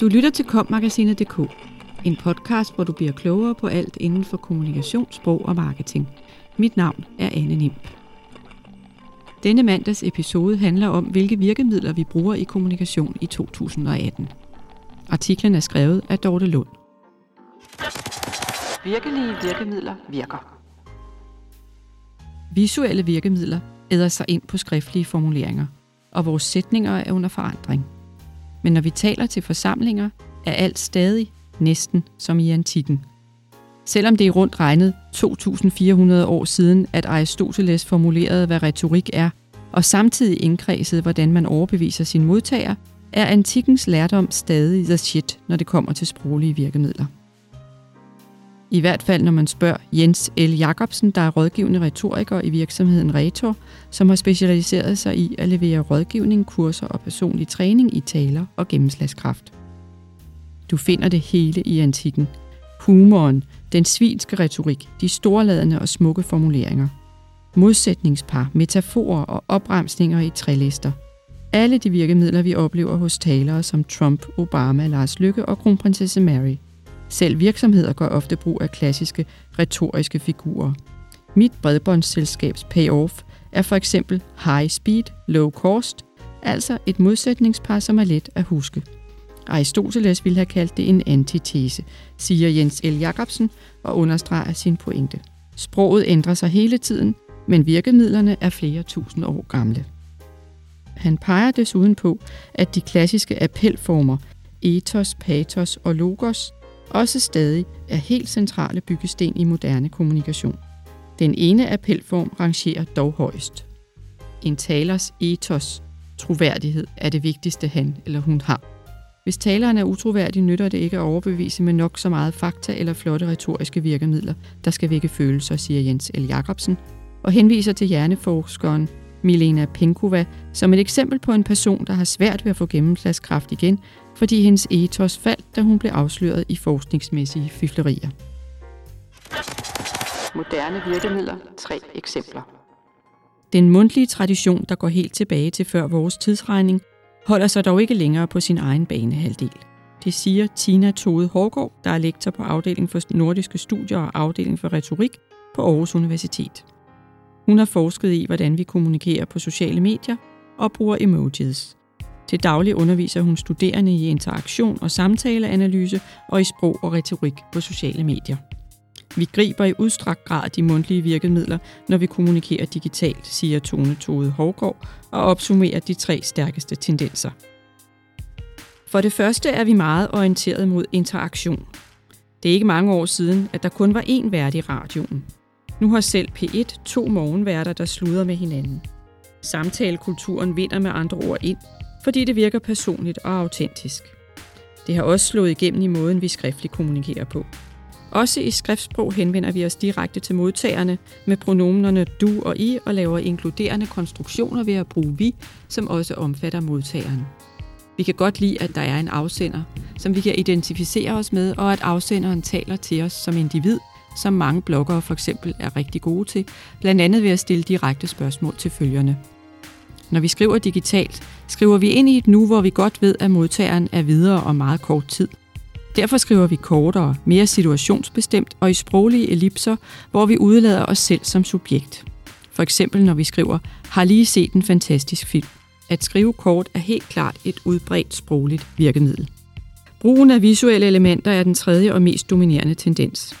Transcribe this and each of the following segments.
Du lytter til kommagasinet.dk, en podcast, hvor du bliver klogere på alt inden for kommunikation, sprog og marketing. Mit navn er Anne Nim. Denne mandags episode handler om, hvilke virkemidler vi bruger i kommunikation i 2018. Artiklen er skrevet af Dorte Lund. Virkelige virkemidler virker. Visuelle virkemidler æder sig ind på skriftlige formuleringer, og vores sætninger er under forandring. Men når vi taler til forsamlinger, er alt stadig næsten som i antikken. Selvom det er rundt regnet 2.400 år siden, at Aristoteles formulerede, hvad retorik er, og samtidig indkredsede, hvordan man overbeviser sin modtager, er antikkens lærdom stadig the shit, når det kommer til sproglige virkemidler. I hvert fald, når man spørger Jens L. Jacobsen, der er rådgivende retoriker i virksomheden Retor, som har specialiseret sig i at levere rådgivning, kurser og personlig træning i taler og gennemslagskraft. Du finder det hele i antikken. Humoren, den svinske retorik, de storladende og smukke formuleringer. Modsætningspar, metaforer og opremsninger i trælister. Alle de virkemidler, vi oplever hos talere som Trump, Obama, Lars Lykke og kronprinsesse Mary – selv virksomheder gør ofte brug af klassiske retoriske figurer. Mit bredbåndsselskabs payoff er for eksempel high speed, low cost, altså et modsætningspar, som er let at huske. Aristoteles ville have kaldt det en antitese, siger Jens L. Jacobsen og understreger sin pointe. Sproget ændrer sig hele tiden, men virkemidlerne er flere tusind år gamle. Han peger desuden på, at de klassiske appelformer ethos, pathos og logos også stadig er helt centrale byggesten i moderne kommunikation. Den ene appelform rangerer dog højst. En talers ethos, troværdighed, er det vigtigste han eller hun har. Hvis taleren er utroværdig, nytter det ikke at overbevise med nok så meget fakta eller flotte retoriske virkemidler, der skal vække følelser, siger Jens L. Jacobsen, og henviser til hjerneforskeren Milena Penkova som et eksempel på en person, der har svært ved at få gennemslagskraft igen, fordi hendes ethos faldt, da hun blev afsløret i forskningsmæssige fiflerier. Moderne virkemidler. Tre eksempler. Den mundtlige tradition, der går helt tilbage til før vores tidsregning, holder sig dog ikke længere på sin egen banehalvdel. Det siger Tina Tode Hårgaard, der er lektor på afdeling for nordiske studier og afdeling for retorik på Aarhus Universitet. Hun har forsket i, hvordan vi kommunikerer på sociale medier og bruger emojis. Til daglig underviser hun studerende i interaktion og samtaleanalyse og i sprog og retorik på sociale medier. Vi griber i udstrakt grad de mundtlige virkemidler, når vi kommunikerer digitalt, siger Tone Tode Hovgaard og opsummerer de tre stærkeste tendenser. For det første er vi meget orienteret mod interaktion. Det er ikke mange år siden, at der kun var én vært i radioen. Nu har selv P1 to morgenværter, der sluder med hinanden. Samtalekulturen vinder med andre ord ind, fordi det virker personligt og autentisk. Det har også slået igennem i måden, vi skriftligt kommunikerer på. Også i skriftsprog henvender vi os direkte til modtagerne med pronomenerne du og i og laver inkluderende konstruktioner ved at bruge vi, som også omfatter modtageren. Vi kan godt lide, at der er en afsender, som vi kan identificere os med, og at afsenderen taler til os som individ, som mange bloggere for eksempel er rigtig gode til, blandt andet ved at stille direkte spørgsmål til følgerne. Når vi skriver digitalt, skriver vi ind i et nu, hvor vi godt ved, at modtageren er videre om meget kort tid. Derfor skriver vi kortere, mere situationsbestemt og i sproglige ellipser, hvor vi udlader os selv som subjekt. For eksempel når vi skriver, har lige set en fantastisk film. At skrive kort er helt klart et udbredt sprogligt virkemiddel. Brugen af visuelle elementer er den tredje og mest dominerende tendens.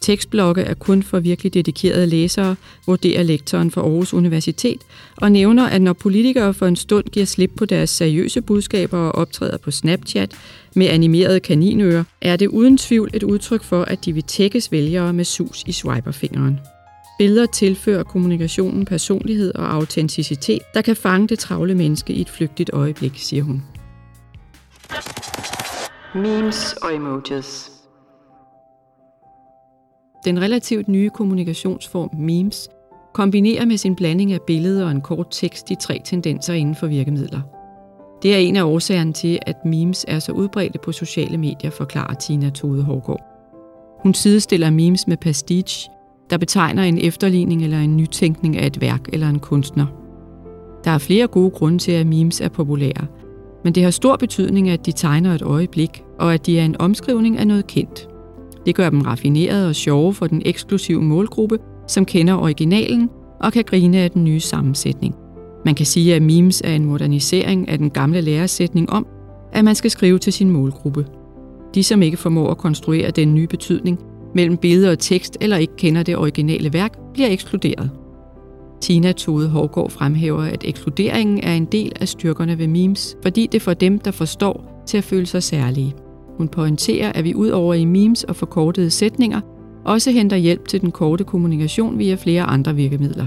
Tekstblokke er kun for virkelig dedikerede læsere, vurderer lektoren for Aarhus Universitet, og nævner, at når politikere for en stund giver slip på deres seriøse budskaber og optræder på Snapchat med animerede kaninører, er det uden tvivl et udtryk for, at de vil tækkes vælgere med sus i swiperfingeren. Billeder tilfører kommunikationen personlighed og autenticitet, der kan fange det travle menneske i et flygtigt øjeblik, siger hun. Memes og emojis den relativt nye kommunikationsform memes kombinerer med sin blanding af billeder og en kort tekst de tre tendenser inden for virkemidler. Det er en af årsagerne til, at memes er så udbredte på sociale medier, forklarer Tina Tode Hårgaard. Hun sidestiller memes med pastiche, der betegner en efterligning eller en nytænkning af et værk eller en kunstner. Der er flere gode grunde til, at memes er populære, Men det har stor betydning, at de tegner et øjeblik, og at de er en omskrivning af noget kendt. Det gør dem raffinerede og sjove for den eksklusive målgruppe, som kender originalen og kan grine af den nye sammensætning. Man kan sige, at memes er en modernisering af den gamle læresætning om, at man skal skrive til sin målgruppe. De, som ikke formår at konstruere den nye betydning mellem billede og tekst eller ikke kender det originale værk, bliver ekskluderet. Tina Tode Hårgaard fremhæver, at ekskluderingen er en del af styrkerne ved memes, fordi det får dem, der forstår, til at føle sig særlige. Hun pointerer, at vi ud over i memes og forkortede sætninger, også henter hjælp til den korte kommunikation via flere andre virkemidler.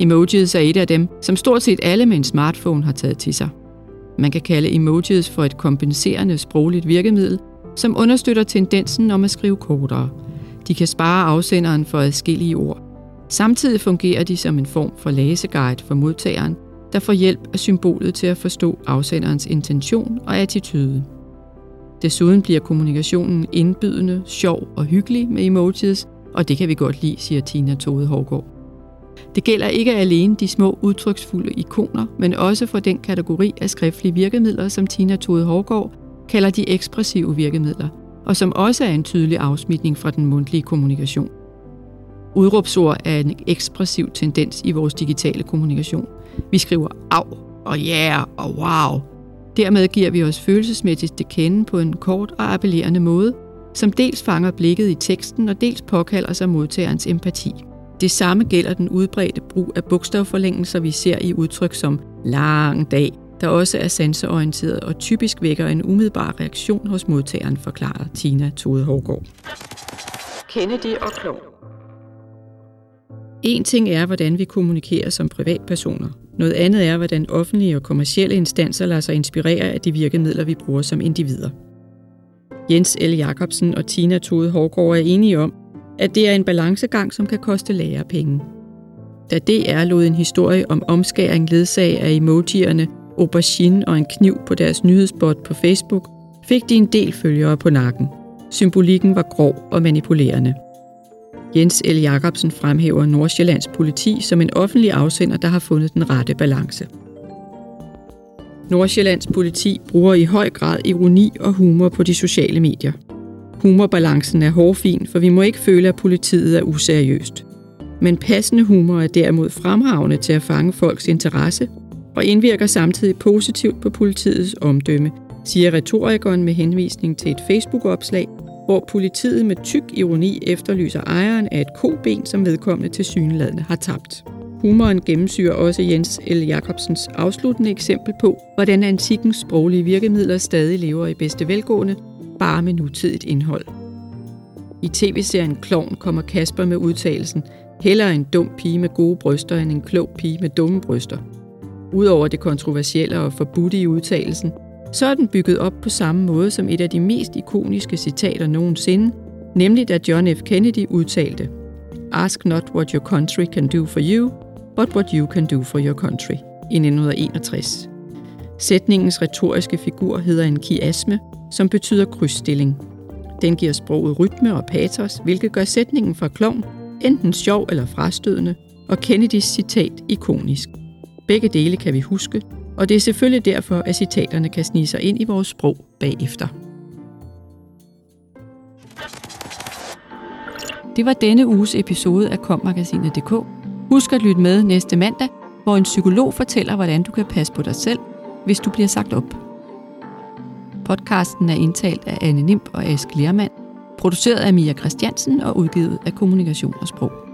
Emojis er et af dem, som stort set alle med en smartphone har taget til sig. Man kan kalde emojis for et kompenserende sprogligt virkemiddel, som understøtter tendensen om at skrive kortere. De kan spare afsenderen for adskillige ord. Samtidig fungerer de som en form for læseguide for modtageren, der får hjælp af symbolet til at forstå afsenderens intention og attitude. Desuden bliver kommunikationen indbydende, sjov og hyggelig med emojis, og det kan vi godt lide, siger Tina Tode Hårgaard. Det gælder ikke alene de små udtryksfulde ikoner, men også for den kategori af skriftlige virkemidler, som Tina Tode Hårgaard kalder de ekspressive virkemidler, og som også er en tydelig afsmitning fra den mundtlige kommunikation. Udråbsord er en ekspressiv tendens i vores digitale kommunikation. Vi skriver af og ja yeah, og wow. Dermed giver vi os følelsesmæssigt det kende på en kort og appellerende måde, som dels fanger blikket i teksten og dels påkalder sig modtagerens empati. Det samme gælder den udbredte brug af bogstavforlængelser, vi ser i udtryk som lang dag, der også er sanseorienteret og typisk vækker en umiddelbar reaktion hos modtageren, forklarer Tina Tode Hårgaard. Kennedy og Klon En ting er, hvordan vi kommunikerer som privatpersoner. Noget andet er, hvordan offentlige og kommercielle instanser lader sig inspirere af de virkemidler, vi bruger som individer. Jens L. Jacobsen og Tina Tode Hårgaard er enige om, at det er en balancegang, som kan koste lærepenge. Da DR lod en historie om omskæring ledsag af emojierne aubergine og en kniv på deres nyhedsbot på Facebook, fik de en del følgere på nakken. Symbolikken var grov og manipulerende. Jens L. Jacobsen fremhæver Nordsjællands politi som en offentlig afsender, der har fundet den rette balance. Nordsjællands politi bruger i høj grad ironi og humor på de sociale medier. Humorbalancen er hårfin, for vi må ikke føle, at politiet er useriøst. Men passende humor er derimod fremragende til at fange folks interesse og indvirker samtidig positivt på politiets omdømme, siger retorikeren med henvisning til et Facebook-opslag, hvor politiet med tyk ironi efterlyser ejeren af et koben, som vedkommende til syneladende har tabt. Humoren gennemsyrer også Jens L. Jacobsens afsluttende eksempel på, hvordan antikkens sproglige virkemidler stadig lever i bedste velgående, bare med nutidigt indhold. I tv-serien Klovn kommer Kasper med udtalelsen, hellere en dum pige med gode bryster end en klog pige med dumme bryster. Udover det kontroversielle og forbudte i udtalelsen, så er den bygget op på samme måde som et af de mest ikoniske citater nogensinde, nemlig da John F. Kennedy udtalte Ask not what your country can do for you, but what you can do for your country i 1961. Sætningens retoriske figur hedder en kiasme, som betyder krydsstilling. Den giver sproget rytme og patos, hvilket gør sætningen fra klovn enten sjov eller frastødende, og Kennedys citat ikonisk. Begge dele kan vi huske, og det er selvfølgelig derfor, at citaterne kan snige sig ind i vores sprog bagefter. Det var denne uges episode af kommagasinet.dk. Husk at lytte med næste mandag, hvor en psykolog fortæller, hvordan du kan passe på dig selv, hvis du bliver sagt op. Podcasten er indtalt af Anne Nimp og Ask Lermand, produceret af Mia Christiansen og udgivet af Kommunikation og Sprog.